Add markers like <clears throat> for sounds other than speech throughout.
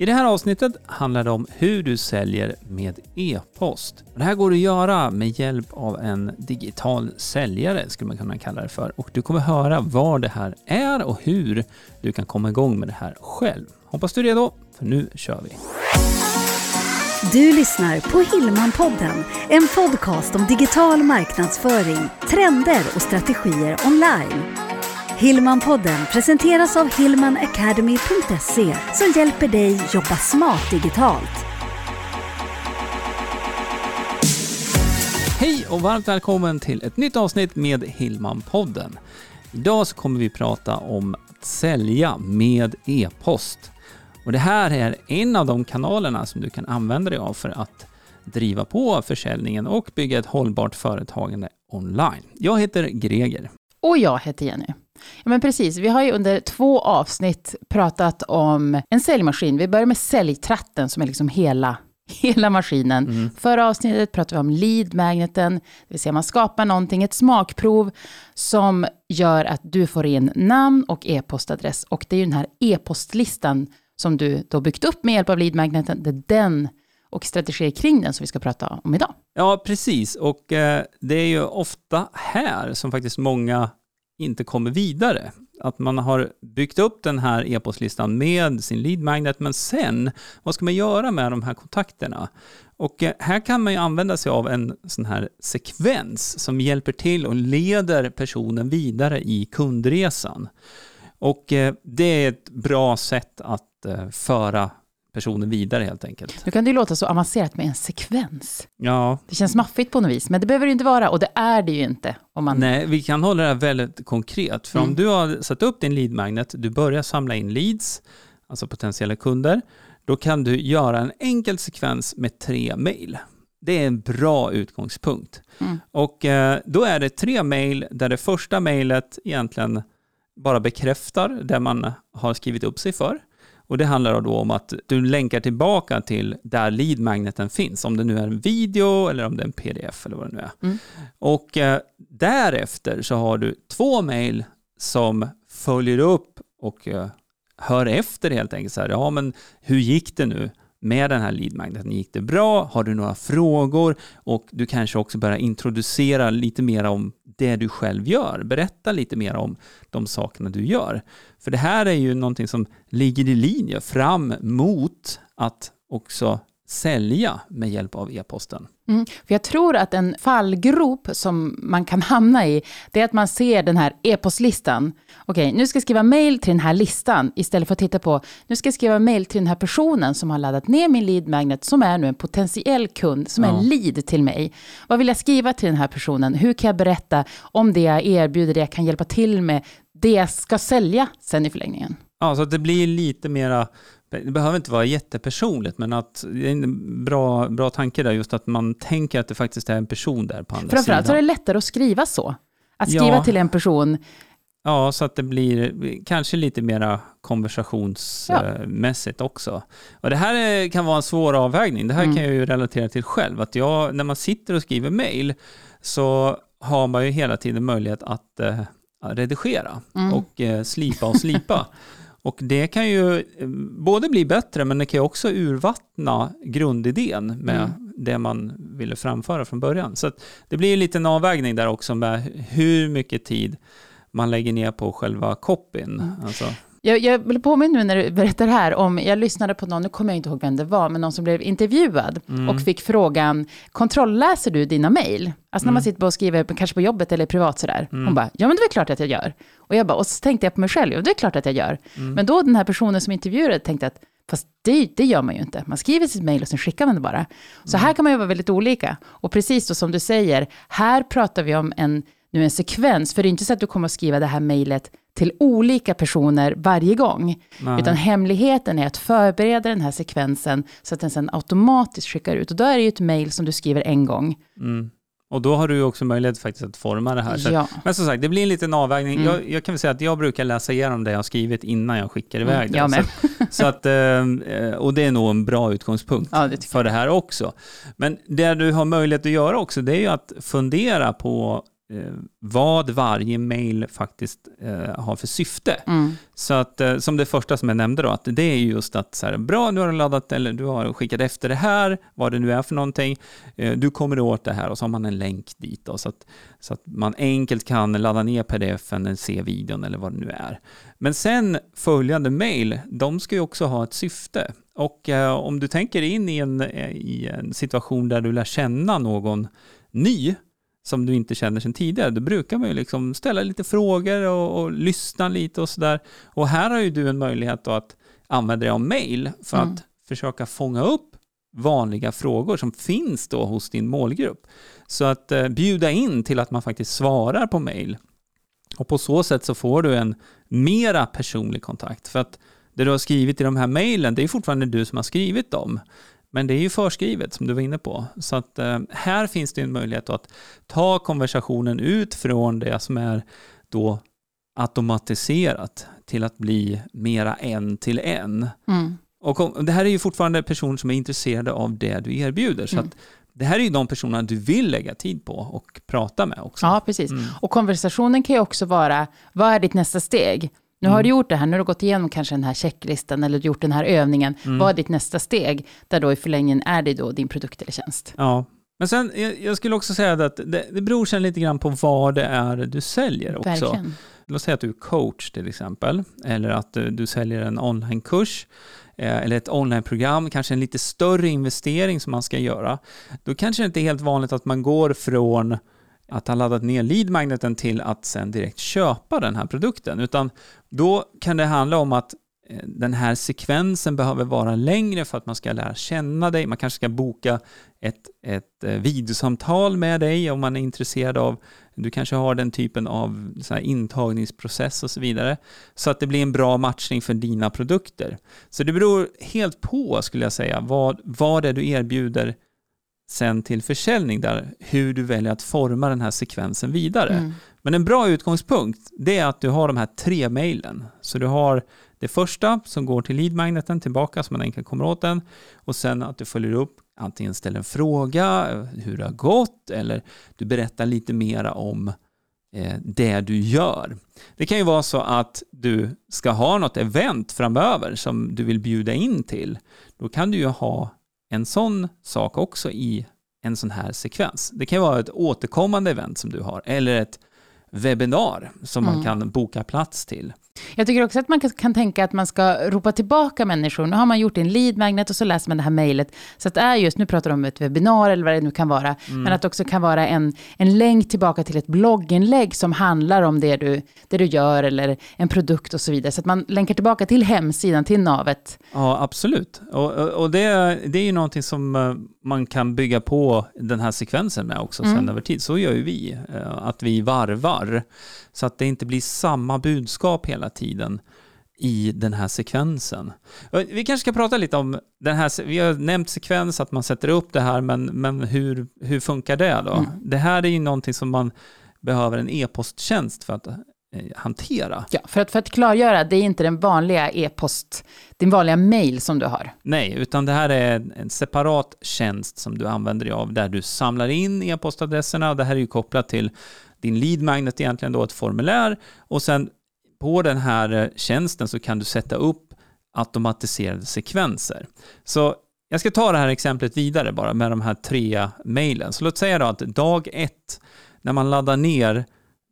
I det här avsnittet handlar det om hur du säljer med e-post. Det här går att göra med hjälp av en digital säljare, skulle man kunna kalla det för. Och du kommer höra vad det här är och hur du kan komma igång med det här själv. Hoppas du är redo, för nu kör vi. Du lyssnar på Hillmanpodden, en podcast om digital marknadsföring, trender och strategier online. Hillmanpodden presenteras av hillmanacademy.se som hjälper dig jobba smart digitalt. Hej och varmt välkommen till ett nytt avsnitt med Hillman-podden. Idag så kommer vi prata om att sälja med e-post. Och det här är en av de kanalerna som du kan använda dig av för att driva på försäljningen och bygga ett hållbart företagande online. Jag heter Greger. Och jag heter Jenny. Ja, men precis. Vi har ju under två avsnitt pratat om en säljmaskin. Vi börjar med säljtratten som är liksom hela, <laughs> hela maskinen. Mm. Förra avsnittet pratade vi om lead-magneten, det vill säga man skapar någonting, ett smakprov som gör att du får in namn och e-postadress. Och det är ju den här e-postlistan som du då byggt upp med hjälp av lead-magneten. Det är den och strategier kring den som vi ska prata om idag. Ja, precis. Och eh, det är ju ofta här som faktiskt många inte kommer vidare. Att man har byggt upp den här e-postlistan med sin lead magnet, men sen, vad ska man göra med de här kontakterna? Och eh, här kan man ju använda sig av en sån här sekvens som hjälper till och leder personen vidare i kundresan. Och eh, det är ett bra sätt att eh, föra personen vidare helt enkelt. Nu kan det ju låta så avancerat med en sekvens. Ja. Det känns maffigt på något vis, men det behöver det inte vara och det är det ju inte. Om man... Nej, vi kan hålla det här väldigt konkret. För mm. om du har satt upp din lead magnet, du börjar samla in leads, alltså potentiella kunder, då kan du göra en enkel sekvens med tre mejl. Det är en bra utgångspunkt. Mm. Och eh, då är det tre mejl där det första mejlet egentligen bara bekräftar det man har skrivit upp sig för. Och det handlar då om att du länkar tillbaka till där lead-magneten finns, om det nu är en video eller om det är en pdf eller vad det nu är. Mm. Och eh, därefter så har du två mejl som följer upp och eh, hör efter helt enkelt. Så här, ja, men hur gick det nu? Med den här lead-magneten. Gick det bra? Har du några frågor? Och du kanske också börjar introducera lite mer om det du själv gör. Berätta lite mer om de sakerna du gör. För det här är ju någonting som ligger i linje fram mot att också sälja med hjälp av e-posten. Mm, för jag tror att en fallgrop som man kan hamna i, det är att man ser den här e-postlistan. Okej, nu ska jag skriva mail till den här listan, istället för att titta på, nu ska jag skriva mail till den här personen som har laddat ner min lead magnet, som är nu en potentiell kund, som ja. är en lead till mig. Vad vill jag skriva till den här personen? Hur kan jag berätta om det jag erbjuder, det jag kan hjälpa till med, det jag ska sälja sen i förlängningen? Ja, så att det blir lite mera det behöver inte vara jättepersonligt, men att det är en bra, bra tanke där, just att man tänker att det faktiskt är en person där på andra Framförallt sidan. Framförallt så är det lättare att skriva så. Att skriva ja. till en person. Ja, så att det blir kanske lite mera konversationsmässigt ja. också. Och det här kan vara en svår avvägning. Det här mm. kan jag ju relatera till själv. Att jag, när man sitter och skriver mail så har man ju hela tiden möjlighet att eh, redigera mm. och eh, slipa och slipa. <laughs> Och det kan ju eh, både bli bättre, men det kan ju också urvattna grundidén med mm. det man ville framföra från början. Så det blir en liten avvägning där också med hur mycket tid man lägger ner på själva copyn. Mm. Alltså. Jag, jag vill påminna nu när du berättar det här om, jag lyssnade på någon, nu kommer jag inte ihåg vem det var, men någon som blev intervjuad mm. och fick frågan, kontrollläser du dina mejl? Alltså när man mm. sitter och skriver, kanske på jobbet eller privat sådär. Mm. Hon bara, ja men det är klart att jag gör. Och jag bara, och så tänkte jag på mig själv, ja det är klart att jag gör. Mm. Men då den här personen som intervjuade tänkte att, fast det, det gör man ju inte. Man skriver sitt mejl och sen skickar man det bara. Så här kan man ju vara väldigt olika. Och precis då som du säger, här pratar vi om en, nu en sekvens, för det är inte så att du kommer att skriva det här mejlet till olika personer varje gång. Nej. Utan hemligheten är att förbereda den här sekvensen så att den sen automatiskt skickar ut. Och då är det ju ett mejl som du skriver en gång. Mm. Och då har du också möjlighet faktiskt att forma det här. Så, ja. Men som sagt, det blir en liten avvägning. Mm. Jag, jag, kan väl säga att jag brukar läsa igenom det jag har skrivit innan jag skickar iväg mm, det. Jag med. Så, så att, eh, och det är nog en bra utgångspunkt ja, det för det här också. Men det du har möjlighet att göra också, det är ju att fundera på vad varje mail faktiskt eh, har för syfte. Mm. Så att, eh, som det första som jag nämnde då, att det är just att så här, bra, nu har du laddat eller du har skickat efter det här, vad det nu är för någonting, eh, du kommer åt det här och så har man en länk dit då, så att, så att man enkelt kan ladda ner pdf-en eller se videon eller vad det nu är. Men sen följande mail, de ska ju också ha ett syfte. Och eh, om du tänker in i en, eh, i en situation där du lär känna någon ny, som du inte känner sedan tidigare, då brukar man ju liksom ställa lite frågor och, och lyssna lite och sådär. Och här har ju du en möjlighet att använda dig av mail för Mm. att försöka fånga upp vanliga frågor som finns då hos din målgrupp. Så att eh, bjuda in till att man faktiskt svarar på mail. Och på så sätt så får du en mera personlig kontakt. För att det du har skrivit i de här mejlen, det är fortfarande du som har skrivit dem. Men det är ju förskrivet som du var inne på. Så att eh, här finns det en möjlighet att ta konversationen ut från det som är då automatiserat till att bli mera en till en. Mm. Och det här är ju fortfarande personer som är intresserade av det du erbjuder. Så Mm. det här är ju de personerna du vill lägga tid på och prata med också. Ja, precis. Mm. Och konversationen kan ju också vara, vad är ditt nästa steg? Nu har Mm. du gjort det här, nu har du gått igenom kanske den här checklistan eller gjort den här övningen. Mm. Vad är ditt nästa steg? Där då i förlängningen är det då din produkt eller tjänst. Ja, men sen jag, skulle också säga att det, det beror sen lite grann på vad det är du säljer också. Verkligen. Låt säga att du är coach till exempel, eller att du, du säljer en onlinekurs eh, eller ett onlineprogram, kanske en lite större investering som man ska göra. Då kanske det inte är helt vanligt att man går från att ha laddat ner lead-magneten till att sen direkt köpa den här produkten, utan då kan det handla om att eh, den här sekvensen behöver vara längre för att man ska lära känna dig. Man kanske ska boka ett, ett eh, videosamtal med dig om man är intresserad av, du kanske har den typen av så här intagningsprocess och så vidare, så att det blir en bra matchning för dina produkter. Så det beror helt på, skulle jag säga, vad, vad det är du erbjuder sen till försäljning där, hur du väljer att forma den här sekvensen vidare. Mm. Men en bra utgångspunkt, det är att du har de här tre mejlen. Så du har det första som går till lead-magneten tillbaka så man enkelt kommer åt den och sen att du följer upp, antingen ställer en fråga, hur det har gått eller du berättar lite mera om eh, det du gör. Det kan ju vara så att du ska ha något event framöver som du vill bjuda in till. Då kan du ju ha en sån sak också i en sån här sekvens. Det kan vara ett återkommande event som du har eller ett webbinar som man Mm. kan boka plats till. Jag tycker också att man kan, tänka att man ska ropa tillbaka människor. Nu har man gjort en lead magnet och så läser man det här mejlet. Så att det är just, nu pratar de om ett webbinar eller vad det nu kan vara. Mm. Men att det också kan vara en, en länk tillbaka till ett blogginlägg som handlar om det du, det du gör eller en produkt och så vidare. Så att man länkar tillbaka till hemsidan, till navet. Ja, absolut. Och, och det, det är ju någonting som eh, man kan bygga på den här sekvensen med också sen Mm. över tid. Så gör ju vi, eh, att vi varvar. Så att det inte blir samma budskap hela tiden i den här sekvensen. Och Vi kanske ska prata lite om den här, vi har nämnt sekvens, att man sätter upp det här, men, men hur, hur funkar det då? Mm. Det här är ju någonting som man behöver en e-posttjänst för att eh, hantera. Ja, för att, för att klargöra, det är inte den vanliga e-post, din vanliga mail som du har. Nej, utan det här är en- separat tjänst som du använder dig av där du samlar in e-postadresserna. Det här är ju kopplat till din lead magnet egentligen då, ett formulär och sen på den här eh, tjänsten så kan du sätta upp automatiserade sekvenser. Så jag ska ta det här exemplet vidare bara med de här tre mejlen. Så låt säga då att dag ett, när man laddar ner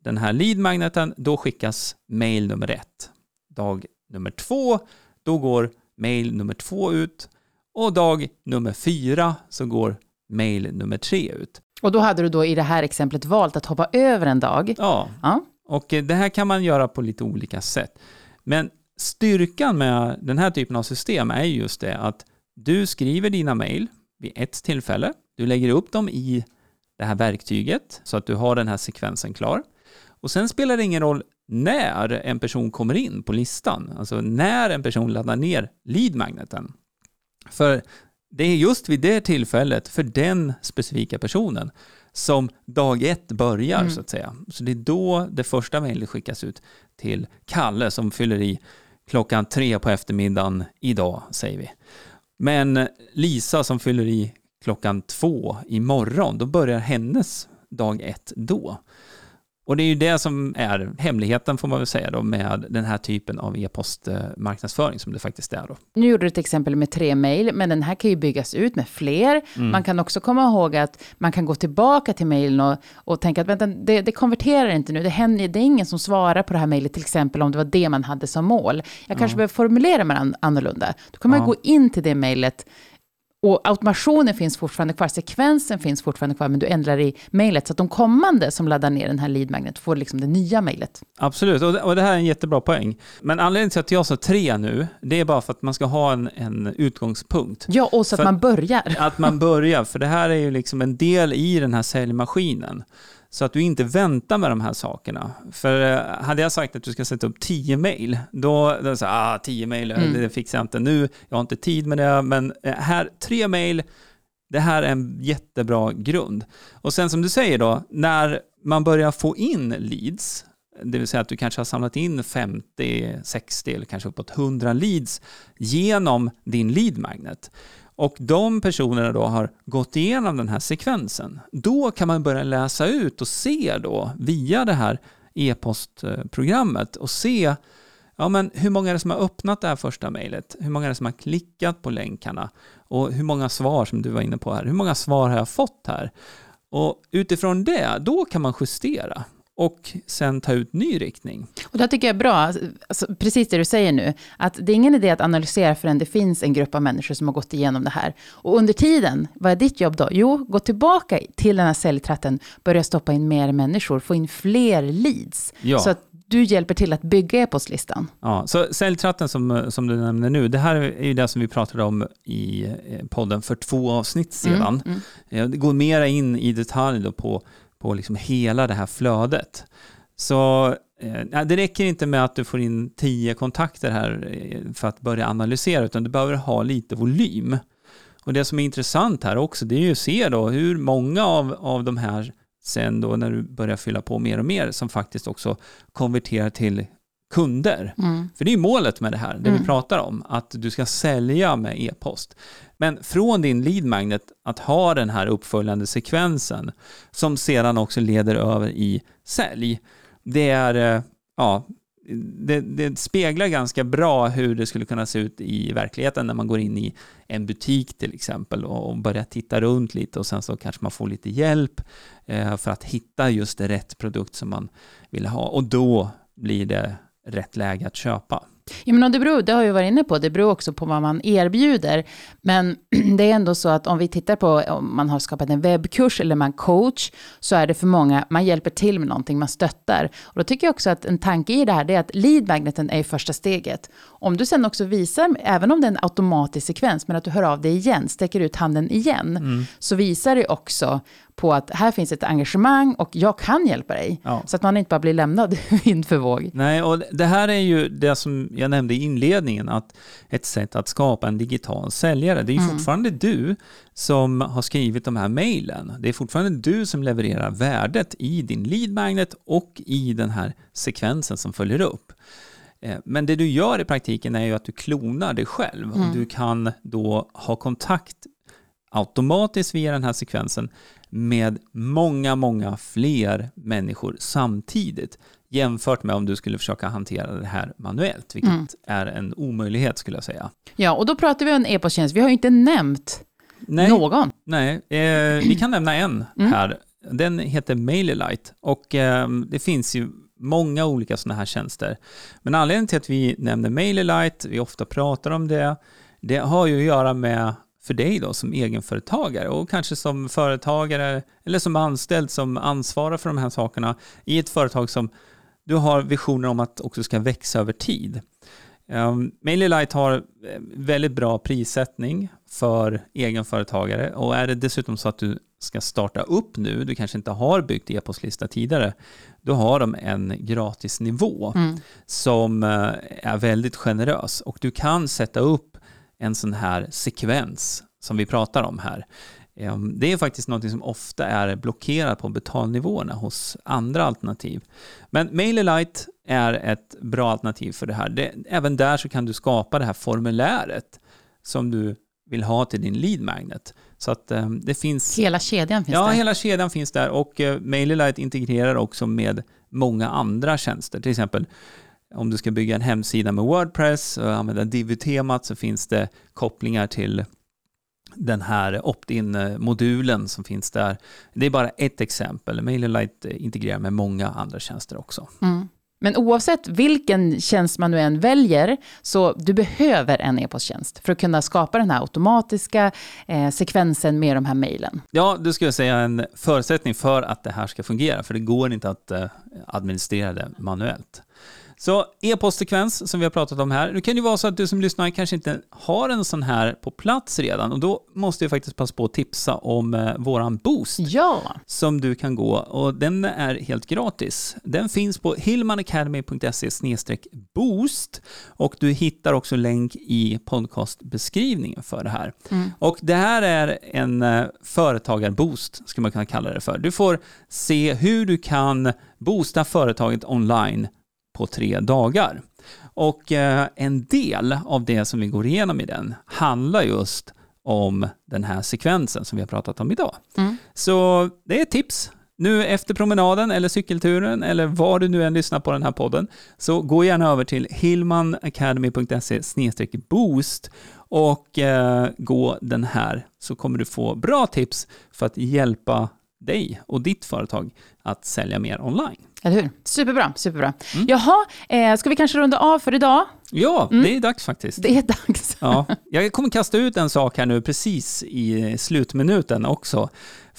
den här lead-magneten, då skickas mail nummer ett. Dag nummer två, då går mail nummer två ut och dag nummer fyra så går mail nummer tre ut. Och då hade du då i det här exemplet valt att hoppa över en dag. Ja, Ja. och eh, det här kan man göra på lite olika sätt. Men styrkan med den här typen av system är just det att du skriver dina mejl vid ett tillfälle. Du lägger upp dem i det här verktyget så att du har den här sekvensen klar. Och sen spelar det ingen roll när en person kommer in på listan, alltså när en person laddar ner lead-magneten. För det är just vid det tillfället för den specifika personen som dag ett börjar Mm. så att säga. Så det är då det första mejlet skickas ut till Kalle som fyller i klockan tre på eftermiddagen idag, säger vi. Men Lisa som fyller i klockan två imorgon, då börjar hennes dag ett då. Och det är ju det som är hemligheten får man väl säga då med den här typen av e-postmarknadsföring som det faktiskt är då. Nu gjorde du ett exempel med tre mejl, men den här kan ju byggas ut med fler. Mm. Man kan också komma ihåg att man kan gå tillbaka till mejlen och, och tänka att vänta, det, det, konverterar inte nu, det, händer, det är ingen som svarar på det här mejlet, till exempel om det var det man hade som mål. Jag kanske ja. behöver formulera mig annorlunda. Då kan man ja. gå in till det mejlet och automationen finns fortfarande kvar, sekvensen finns fortfarande kvar, men du ändrar i mejlet så att de kommande som laddar ner den här lead magnet får liksom det nya mejlet. Absolut, och det, och det, här är en jättebra poäng. Men anledningen till att jag sa tre nu, det är bara för att man ska ha en, en utgångspunkt. Ja, och så att man börjar. Att man <laughs> börjar, för det här är ju liksom en del i den här säljmaskinen. Så att du inte väntar med de här sakerna. För eh, hade jag sagt att du ska sätta upp tio mejl, då, då så ah, tio mejl, mm. det fixar jag inte nu, jag har inte tid med det, men eh, här, tre mejl, det här är en jättebra grund. Och sen som du säger då, när man börjar få in leads, det vill säga att du kanske har samlat in 50, 60 eller kanske uppåt 100 leads genom din lead magnet och de personerna då har gått igenom den här sekvensen, då kan man börja läsa ut och se då via det här e-postprogrammet och se ja, men hur många är det som har öppnat det här första mejlet? Hur många är det som har klickat på länkarna? Och hur många svar som du var inne på här? Hur många svar har jag fått här? Och utifrån det, då kan man justera och sen ta ut ny riktning. Och det tycker jag är bra, alltså, precis det du säger nu, att det är ingen idé att analysera förrän det finns en grupp av människor som har gått igenom det här. Och under tiden, vad är ditt jobb då? Jo, gå tillbaka till den här säljtratten, börja stoppa in mer människor, få in fler leads. Ja. Så att du hjälper till att bygga e-postlistan. Ja, så säljtratten som, som du nämner nu, det här är ju det som vi pratade om i eh, podden för två avsnitt mm, sedan. Mm, mm. Det går mera in i detalj på på liksom hela det här flödet. Så eh, det räcker inte med att du får in tio kontakter här eh, för att börja analysera, utan du behöver ha lite volym. Och det som är intressant här också, det är ju att se då hur många av, av de här sen då när du börjar fylla på mer och mer som faktiskt också konverterar till kunder. Mm. För det är målet med det här, det mm. vi pratar om, att du ska sälja med e-post. Men från din lead magnet att ha den här uppföljande sekvensen som sedan också leder över i sälj, det är, eh, ja, det, det, speglar ganska bra hur det skulle kunna se ut i verkligheten när man går in i en butik till exempel och börjar titta runt lite och sen så kanske man får lite hjälp eh, för att hitta just rätt produkt som man vill ha och då blir det rätt läge att köpa. Ja, men det, beror, det har jag varit inne på, det beror också på vad man erbjuder. Men <clears throat> det är ändå så att om vi tittar på om man har skapat en webbkurs eller man coach, så är det för många, man hjälper till med någonting, man stöttar. Och då tycker jag också att en tanke i det här, det är att lead magneten är första steget. Om du sen också visar, även om det är en automatisk sekvens, men att du hör av dig igen, sträcker ut handen igen, mm. så visar det också på att här finns ett engagemang och jag kan hjälpa dig. Ja. Så att man inte bara blir lämnad <laughs> vind för våg. Nej, och det här är ju det som jag nämnde i inledningen, att ett sätt att skapa en digital säljare. Det är ju mm. fortfarande du som har skrivit de här mejlen. Det är fortfarande du som levererar värdet i din lead magnet och i den här sekvensen som följer upp. Eh, men det du gör i praktiken är ju att du klonar dig själv mm. och du kan då ha kontakt automatiskt via den här sekvensen med många, många fler människor samtidigt jämfört med om du skulle försöka hantera det här manuellt, vilket mm. är en omöjlighet skulle jag säga. Ja, och då pratar vi om en e-posttjänst. Vi har ju inte nämnt nej, någon. Nej, eh, vi kan nämna en mm. här. Den heter MailerLite och eh, det finns ju många olika sådana här tjänster. Men anledningen till att vi nämner MailerLite, vi ofta pratar om det, det har ju att göra med för dig då som egenföretagare och kanske som företagare eller som anställd som ansvarar för de här sakerna i ett företag som du har visioner om att också ska växa över tid. Um, MailerLite har eh, väldigt bra prissättning för egenföretagare och är det dessutom så att du ska starta upp nu, du kanske inte har byggt e-postlista tidigare, då har de en gratisnivå mm. som eh, är väldigt generös och du kan sätta upp en sån här sekvens som vi pratar om här. Ehm, det är faktiskt något som ofta är blockerat på betalnivåerna hos andra alternativ. Men MailerLite är ett bra alternativ för det här. Det, även där så kan du skapa det här formuläret som du vill ha till din lead magnet. Så att um, det finns... Hela kedjan finns ja, där? Ja, hela kedjan finns där och uh, MailerLite integrerar också med många andra tjänster. Till exempel om du ska bygga en hemsida med Wordpress och använda Divi-temat så finns det kopplingar till den här opt-in-modulen som finns där. Det är bara ett exempel. MailerLite integrerar med många andra tjänster också. Mm. Men oavsett vilken tjänst man nu än väljer, så du behöver en e-posttjänst för att kunna skapa den här automatiska eh, sekvensen med de här mejlen. Ja, det skulle jag säga är en förutsättning för att det här ska fungera, för det går inte att eh, administrera det manuellt. Så e-postsekvens som vi har pratat om här. Nu kan det vara så att du som lyssnar kanske inte har en sån här på plats redan och då måste jag faktiskt passa på att tipsa om eh, våran Boost. Ja! Som du kan gå och den är helt gratis. Den finns på hillmanacademy.se boost och du hittar också länk i podcastbeskrivningen för det här. Mm. Och det här är en eh, företagarboost, skulle man kunna kalla det för. Du får se hur du kan boosta företaget online på tre dagar. Och eh, en del av det som vi går igenom i den handlar just om den här sekvensen som vi har pratat om idag. Mm. Så det är ett tips. Nu efter promenaden eller cykelturen eller var du nu än lyssnar på den här podden, så gå gärna över till hillmanacademy.se boost och eh, gå den här så kommer du få bra tips för att hjälpa dig och ditt företag att sälja mer online. Eller hur? Superbra, superbra. Mm. Jaha, eh, ska vi kanske runda av för idag? Ja, mm. det är dags faktiskt. Det är dags. ja, jag kommer kasta ut en sak här nu precis i slutminuten också.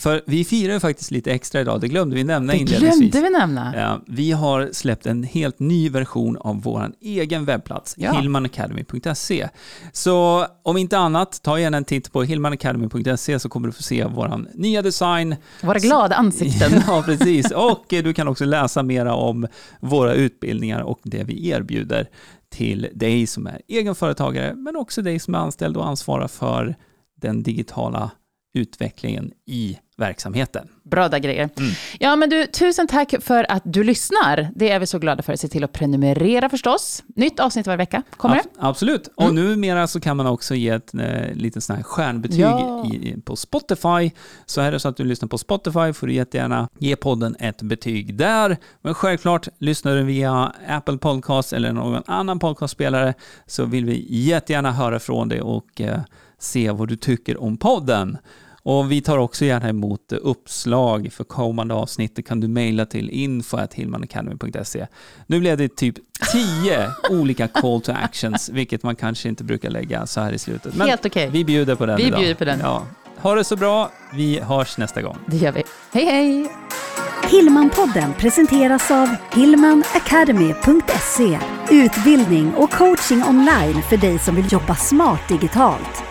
För vi firar ju faktiskt lite extra idag, det glömde vi nämna det inledningsvis. glömde vi nämna. Ja, vi har släppt en helt ny version av vår egen webbplats, ja. hillmanacademy.se. Så om inte annat, ta gärna en titt på hillmanacademy.se så kommer du få se vår nya design. Våra glada ansikten. <laughs> ja, precis. Och du kan också läsa mera om våra utbildningar och det vi erbjuder till dig som är egenföretagare, men också dig som är anställd och ansvarar för den digitala utvecklingen i verksamheten. Bra där grejer. Mm. Ja, men du, tusen tack för att du lyssnar. Det är vi så glada för. Se till att prenumerera förstås. Nytt avsnitt varje vecka. Kommer Ab det? Absolut. Mm. Och numera så kan man också ge ett eh, litet sån här stjärnbetyg ja. i, på Spotify. Så är det så att du lyssnar på Spotify får du jättegärna ge podden ett betyg där. Men självklart, lyssnar du via Apple Podcast eller någon annan podcastspelare så vill vi jättegärna höra från dig och eh, se vad du tycker om podden. Och vi tar också gärna emot uppslag för kommande avsnitt. Det kan du mejla till info.hillmanacademy.se. Nu blev det typ tio <laughs> olika call to actions, vilket man kanske inte brukar lägga så här i slutet. Men Helt okej. Okay. Vi bjuder på den Vi idag. bjuder på den. Ja. Ha det så bra. Vi hörs nästa gång. Det gör vi. Hej, hej! Hillmanpodden presenteras av hillmanacademy.se Utbildning och coaching online för dig som vill jobba smart digitalt.